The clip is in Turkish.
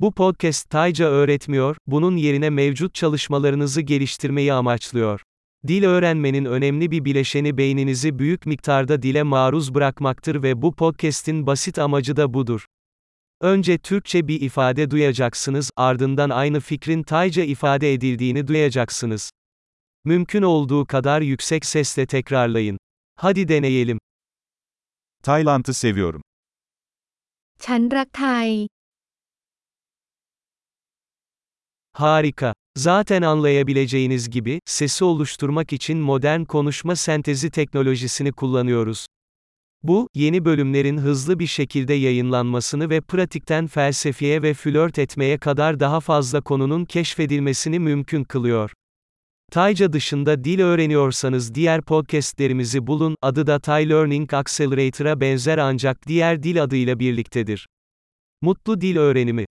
Bu podcast Tayca öğretmiyor, bunun yerine mevcut çalışmalarınızı geliştirmeyi amaçlıyor. Dil öğrenmenin önemli bir bileşeni beyninizi büyük miktarda dile maruz bırakmaktır ve bu podcast'in basit amacı da budur. Önce Türkçe bir ifade duyacaksınız, ardından aynı fikrin Tayca ifade edildiğini duyacaksınız. Mümkün olduğu kadar yüksek sesle tekrarlayın. Hadi deneyelim. Tayland'ı seviyorum. ฉันรักไทย Harika. Zaten anlayabileceğiniz gibi, sesi oluşturmak için modern konuşma sentezi teknolojisini kullanıyoruz. Bu, yeni bölümlerin hızlı bir şekilde yayınlanmasını ve pratikten felsefeye ve flört etmeye kadar daha fazla konunun keşfedilmesini mümkün kılıyor. Tayca dışında dil öğreniyorsanız diğer podcastlerimizi bulun, adı da Thai Learning Accelerator'a benzer ancak diğer dil adıyla birliktedir. Mutlu dil öğrenimi